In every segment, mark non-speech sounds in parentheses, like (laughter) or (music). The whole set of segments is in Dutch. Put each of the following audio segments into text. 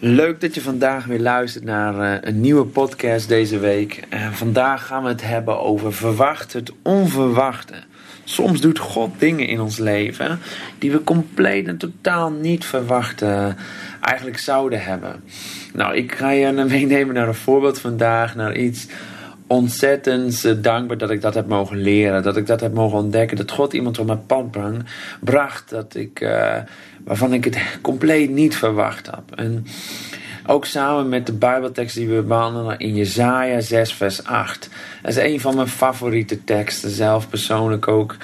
Leuk dat je vandaag weer luistert naar uh, een nieuwe podcast deze week. En vandaag gaan we het hebben over verwacht het onverwachte. Soms doet God dingen in ons leven die we compleet en totaal niet verwacht uh, eigenlijk zouden hebben. Nou, ik ga je (laughs) meenemen naar een voorbeeld vandaag, naar iets ontzettend dankbaar dat ik dat heb mogen leren, dat ik dat heb mogen ontdekken, dat God iemand op mijn pad bracht, dat ik, uh, waarvan ik het compleet niet verwacht heb. En ook samen met de Bijbeltekst die we behandelen in Jezaja 6 vers 8. Dat is een van mijn favoriete teksten, zelf persoonlijk ook,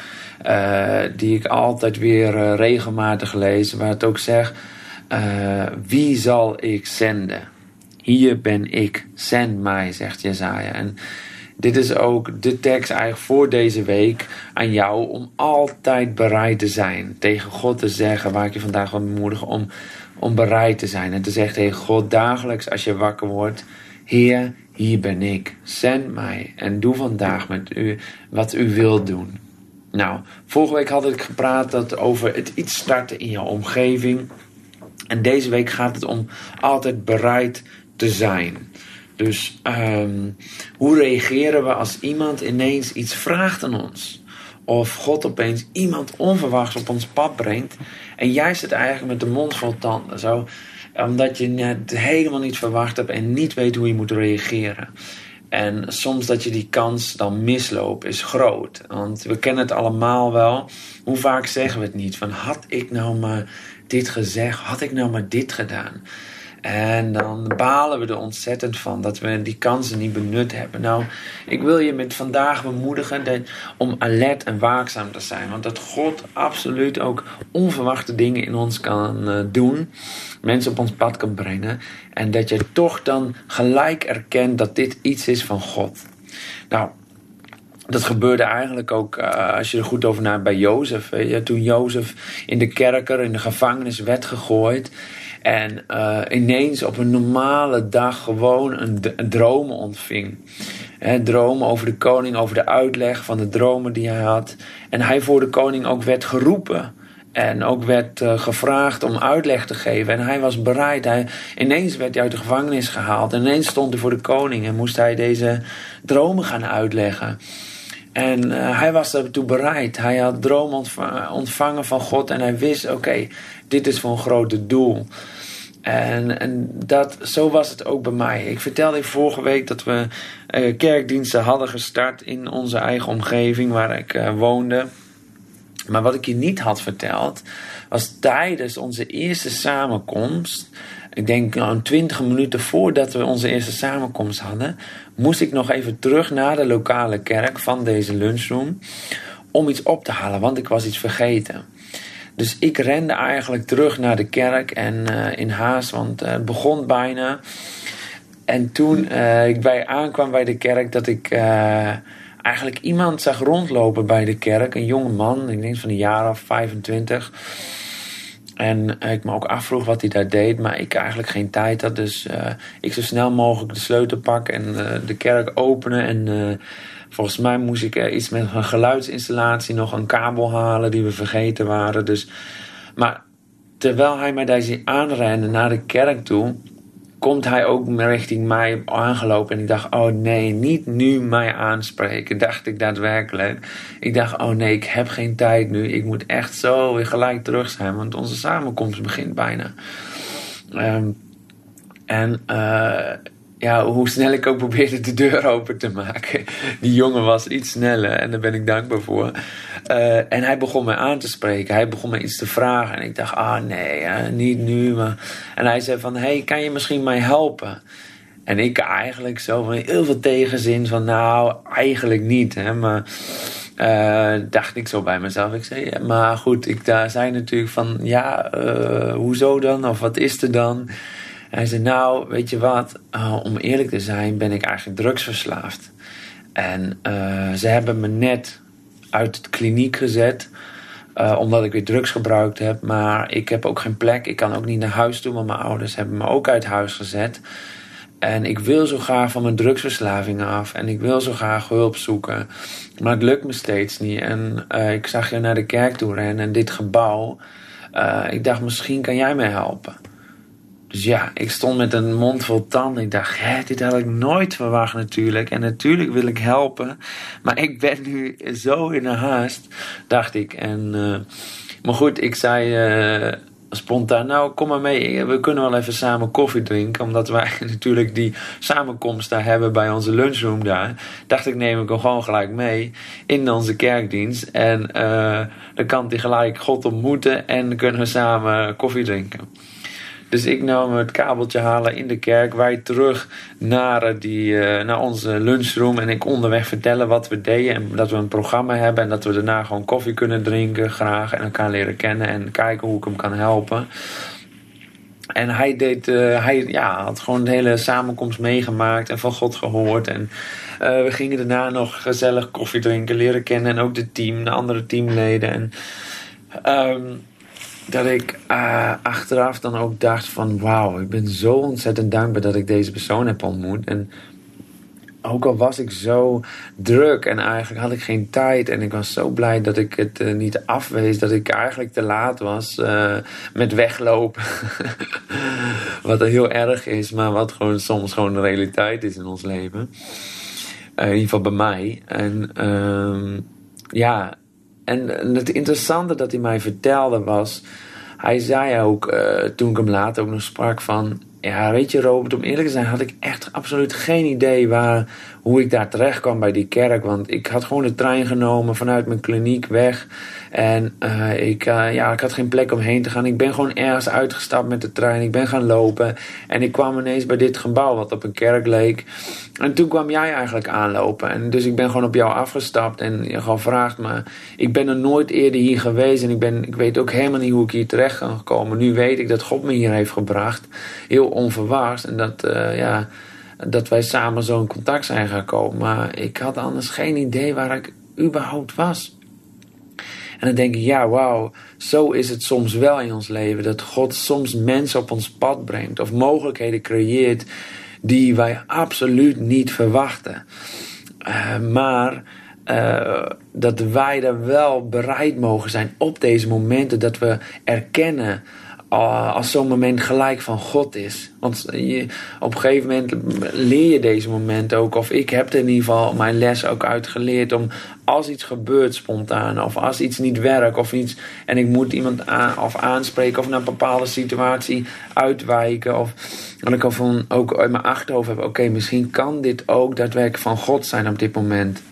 uh, die ik altijd weer regelmatig lees, waar het ook zegt, wie zal ik zenden? Hier ben ik, zend mij, zegt Jezaja. En dit is ook de tekst eigenlijk voor deze week aan jou om altijd bereid te zijn. Tegen God te zeggen, waar ik je vandaag wil bemoedigen, om, om bereid te zijn. En te zeggen tegen God dagelijks als je wakker wordt, Heer, hier ben ik, zend mij en doe vandaag met u wat u wilt doen. Nou, vorige week had ik gepraat dat over het iets starten in jouw omgeving. En deze week gaat het om altijd bereid te zijn. Dus um, hoe reageren we als iemand ineens iets vraagt aan ons? Of God opeens iemand onverwachts op ons pad brengt. En jij zit eigenlijk met de mond vol tanden. Zo, omdat je het helemaal niet verwacht hebt en niet weet hoe je moet reageren. En soms dat je die kans dan misloopt is groot. Want we kennen het allemaal wel. Hoe vaak zeggen we het niet? Van had ik nou maar dit gezegd? Had ik nou maar dit gedaan? En dan balen we er ontzettend van dat we die kansen niet benut hebben. Nou, ik wil je met vandaag bemoedigen om alert en waakzaam te zijn. Want dat God absoluut ook onverwachte dingen in ons kan uh, doen. Mensen op ons pad kan brengen. En dat je toch dan gelijk erkent dat dit iets is van God. Nou, dat gebeurde eigenlijk ook, uh, als je er goed over nadenkt, bij Jozef. Ja, toen Jozef in de kerker, in de gevangenis werd gegooid. En uh, ineens op een normale dag gewoon een, een dromen ontving. He, dromen over de koning, over de uitleg van de dromen die hij had. En hij voor de koning ook werd geroepen. En ook werd uh, gevraagd om uitleg te geven. En hij was bereid. Hij, ineens werd hij uit de gevangenis gehaald. En ineens stond hij voor de koning en moest hij deze dromen gaan uitleggen. En uh, hij was daartoe bereid. Hij had dromen ontvangen van God. En hij wist: oké, dit is voor een grote doel. En, en dat, zo was het ook bij mij. Ik vertelde vorige week dat we uh, kerkdiensten hadden gestart in onze eigen omgeving waar ik uh, woonde. Maar wat ik je niet had verteld, was tijdens onze eerste samenkomst. Ik denk een twintig minuten voordat we onze eerste samenkomst hadden, moest ik nog even terug naar de lokale kerk van deze lunchroom om iets op te halen, want ik was iets vergeten. Dus ik rende eigenlijk terug naar de kerk en uh, in haast, want uh, het begon bijna. En toen uh, ik bij aankwam bij de kerk, dat ik eigenlijk iemand zag rondlopen bij de kerk. Een jonge man, ik denk van een jaar of 25. En ik me ook afvroeg wat hij daar deed, maar ik eigenlijk geen tijd had. Dus ik zo snel mogelijk de sleutel pakken en de kerk openen en Volgens mij moest ik iets met een geluidsinstallatie, nog een kabel halen die we vergeten waren. Dus, maar terwijl hij mij daar zie aanrennen naar de kerk toe, komt hij ook richting mij aangelopen. En ik dacht, oh nee, niet nu mij aanspreken. Dacht ik daadwerkelijk. Ik dacht, oh nee, ik heb geen tijd nu. Ik moet echt zo weer gelijk terug zijn, want onze samenkomst begint bijna. Um, en uh, ja, hoe snel ik ook probeerde de deur open te maken. Die jongen was iets sneller en daar ben ik dankbaar voor. Uh, en hij begon mij aan te spreken. Hij begon me iets te vragen. En ik dacht, ah nee, niet nu. Maar... En hij zei van, hey, kan je misschien mij helpen? En ik eigenlijk zo van heel veel tegenzin van, nou, eigenlijk niet. Hè, maar uh, dacht ik zo bij mezelf. Ik zei, maar goed, ik daar zei natuurlijk van, ja, uh, hoezo dan? Of wat is er dan? hij zei, nou, weet je wat, om eerlijk te zijn ben ik eigenlijk drugsverslaafd. En ze hebben me net uit de kliniek gezet, uh, omdat ik weer drugs gebruikt heb. Maar ik heb ook geen plek, ik kan ook niet naar huis toe, want mijn ouders hebben me ook uit huis gezet. En ik wil zo graag van mijn drugsverslaving af. En ik wil zo graag hulp zoeken. Maar het lukt me steeds niet. En ik zag je naar de kerk toe rennen en dit gebouw. ik dacht, misschien kan jij mij helpen. Dus ja, ik stond met een mond vol tanden. Ik dacht, hè, dit had ik nooit verwacht natuurlijk. En natuurlijk wil ik helpen. Maar ik ben nu zo in een haast, dacht ik. En, uh, maar goed, ik zei uh, spontaan, nou kom maar mee. We kunnen wel even samen koffie drinken. Omdat wij (laughs) natuurlijk die samenkomst daar hebben bij onze lunchroom daar. Dacht ik, neem ik hem gewoon gelijk mee in onze kerkdienst. En dan kan hij gelijk God ontmoeten. En kunnen we samen koffie drinken. Dus ik nam het kabeltje halen in de kerk. Wij terug naar, eh, die, uh, naar onze lunchroom. En ik onderweg vertellen wat we deden. En dat we een programma hebben. En dat we daarna gewoon koffie kunnen drinken. Graag. En elkaar leren kennen. En kijken hoe ik hem kan helpen. En hij, deed, uh, hij ja, had gewoon de hele samenkomst meegemaakt. En van God gehoord. En we gingen daarna nog gezellig koffie drinken. Leren kennen. En ook de team. De andere teamleden. En... Um, dat ik uh, achteraf dan ook dacht van wauw, ik ben zo ontzettend dankbaar dat ik deze persoon heb ontmoet. En ook al was ik zo druk en eigenlijk had ik geen tijd en ik was zo blij dat ik het uh, niet afwees, dat ik eigenlijk te laat was uh, met weglopen. (laughs) wat heel erg is, maar wat gewoon soms gewoon de realiteit is in ons leven. in ieder geval bij mij. En uh, ja, en het interessante dat hij mij vertelde was. Hij zei ook, uh, toen ik hem later ook nog sprak, van. Ja, weet je, Robert, om eerlijk te zijn, had ik echt absoluut geen idee waar, hoe ik daar terecht kwam bij die kerk. Want ik had gewoon de trein genomen vanuit mijn kliniek weg. En uh, ik, uh, ja, ik had geen plek om heen te gaan. Ik ben gewoon ergens uitgestapt met de trein. Ik ben gaan lopen. En ik kwam ineens bij dit gebouw, wat op een kerk leek. En toen kwam jij eigenlijk aanlopen. En dus ik ben gewoon op jou afgestapt. En je gewoon vraagt me. Ik ben er nooit eerder hier geweest. En ik, ben, ik weet ook helemaal niet hoe ik hier terecht kan komen. Nu weet ik dat God me hier heeft gebracht. Heel onverwachts. En dat, uh, ja, dat wij samen zo in contact zijn gekomen. Maar ik had anders geen idee waar ik überhaupt was. En dan denk ik, ja, wauw, zo is het soms wel in ons leven. Dat God soms mensen op ons pad brengt of mogelijkheden creëert die wij absoluut niet verwachten. Uh, maar uh, dat wij er wel bereid mogen zijn op deze momenten dat we erkennen uh, als zo'n moment gelijk van God is. Want je, op een gegeven moment leer je deze momenten ook. Of ik heb er in ieder geval mijn les ook uitgeleerd. Om als iets gebeurt spontaan. Of als iets niet werkt. Of iets. En ik moet iemand aan, of aanspreken. Of naar een bepaalde situatie uitwijken. Of dat ik van, ook uit mijn achterhoofd heb. Oké, misschien kan dit ook daadwerkelijk van God zijn op dit moment.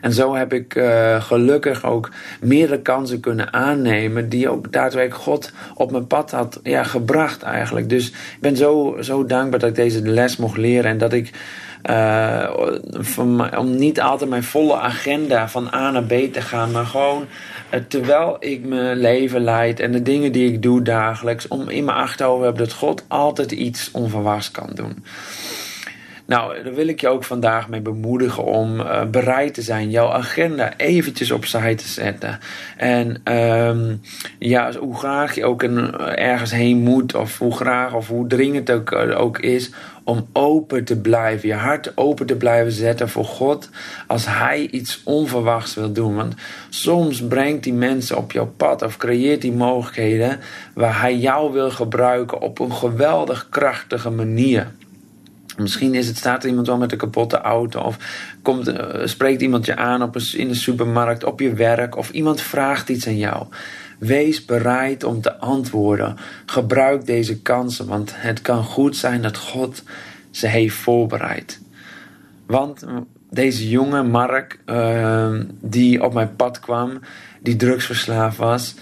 En zo heb ik uh, gelukkig ook meerdere kansen kunnen aannemen die ook daadwerkelijk God op mijn pad had ja, gebracht eigenlijk. Dus ik ben zo, zo dankbaar dat ik deze les mocht leren en dat ik van, om niet altijd mijn volle agenda van A naar B te gaan, maar gewoon uh, terwijl ik mijn leven leid en de dingen die ik doe dagelijks, om in mijn achterhoofd heb dat God altijd iets onverwachts kan doen. Nou, daar wil ik je ook vandaag mee bemoedigen om uh, bereid te zijn jouw agenda eventjes opzij te zetten. En um, ja, hoe graag je ook ergens heen moet, of hoe graag of hoe dringend het ook, uh, ook is, om open te blijven, je hart open te blijven zetten voor God als Hij iets onverwachts wil doen. Want soms brengt die mensen op jouw pad of creëert die mogelijkheden waar Hij jou wil gebruiken op een geweldig krachtige manier. Misschien is het, staat er iemand wel met een kapotte auto. Of komt, uh, spreekt iemand je aan op een, in de supermarkt, op je werk. Of iemand vraagt iets aan jou. Wees bereid om te antwoorden. Gebruik deze kansen, want het kan goed zijn dat God ze heeft voorbereid. Want deze jonge Mark, uh, die op mijn pad kwam, die drugsverslaafd was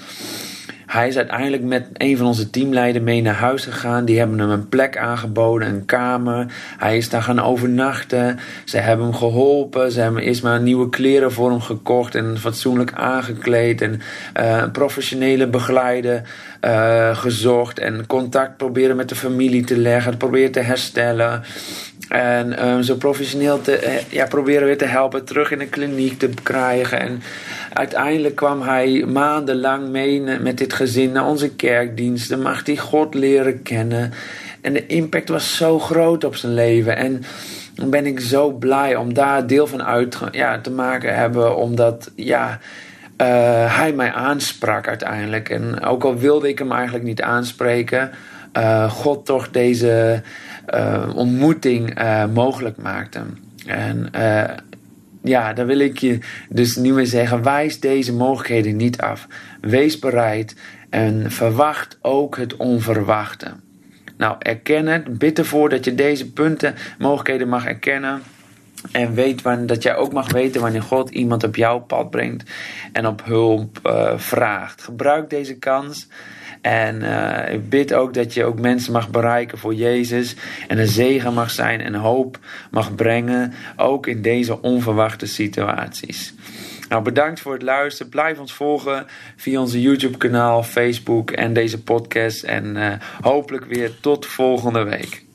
hij is uiteindelijk met een van onze teamleiders mee naar huis gegaan. Die hebben hem een plek aangeboden, een kamer. Hij is daar gaan overnachten. Ze hebben hem geholpen. Ze hebben eerst maar nieuwe kleren voor hem gekocht en fatsoenlijk aangekleed. En uh, professionele begeleider uh, gezocht. En contact proberen met de familie te leggen. Proberen te herstellen. En um, zo professioneel te, eh, ja, proberen weer te helpen terug in de kliniek te krijgen. En uiteindelijk kwam hij maandenlang mee met dit gezin naar onze kerkdiensten. Mag hij God leren kennen. En de impact was zo groot op zijn leven. En dan ben ik zo blij om daar deel van uit ja, te maken hebben. Omdat ja, uh, hij mij aansprak uiteindelijk. En ook al wilde ik hem eigenlijk niet aanspreken. uh, God toch deze uh, ontmoeting mogelijk maakte. En ja, dan wil ik je dus nu meer zeggen: wijs deze mogelijkheden niet af. Wees bereid en verwacht ook het onverwachte. Nou, erken het. Bid ervoor dat je deze punten, mogelijkheden mag erkennen. En weet wanneer, dat jij ook mag weten wanneer God iemand op jouw pad brengt en op hulp uh, vraagt. Gebruik deze kans. En uh, ik bid ook dat je ook mensen mag bereiken voor Jezus. En een zegen mag zijn en hoop mag brengen. Ook in deze onverwachte situaties. Nou, bedankt voor het luisteren. Blijf ons volgen via onze YouTube-kanaal, Facebook en deze podcast. En uh, hopelijk weer tot volgende week.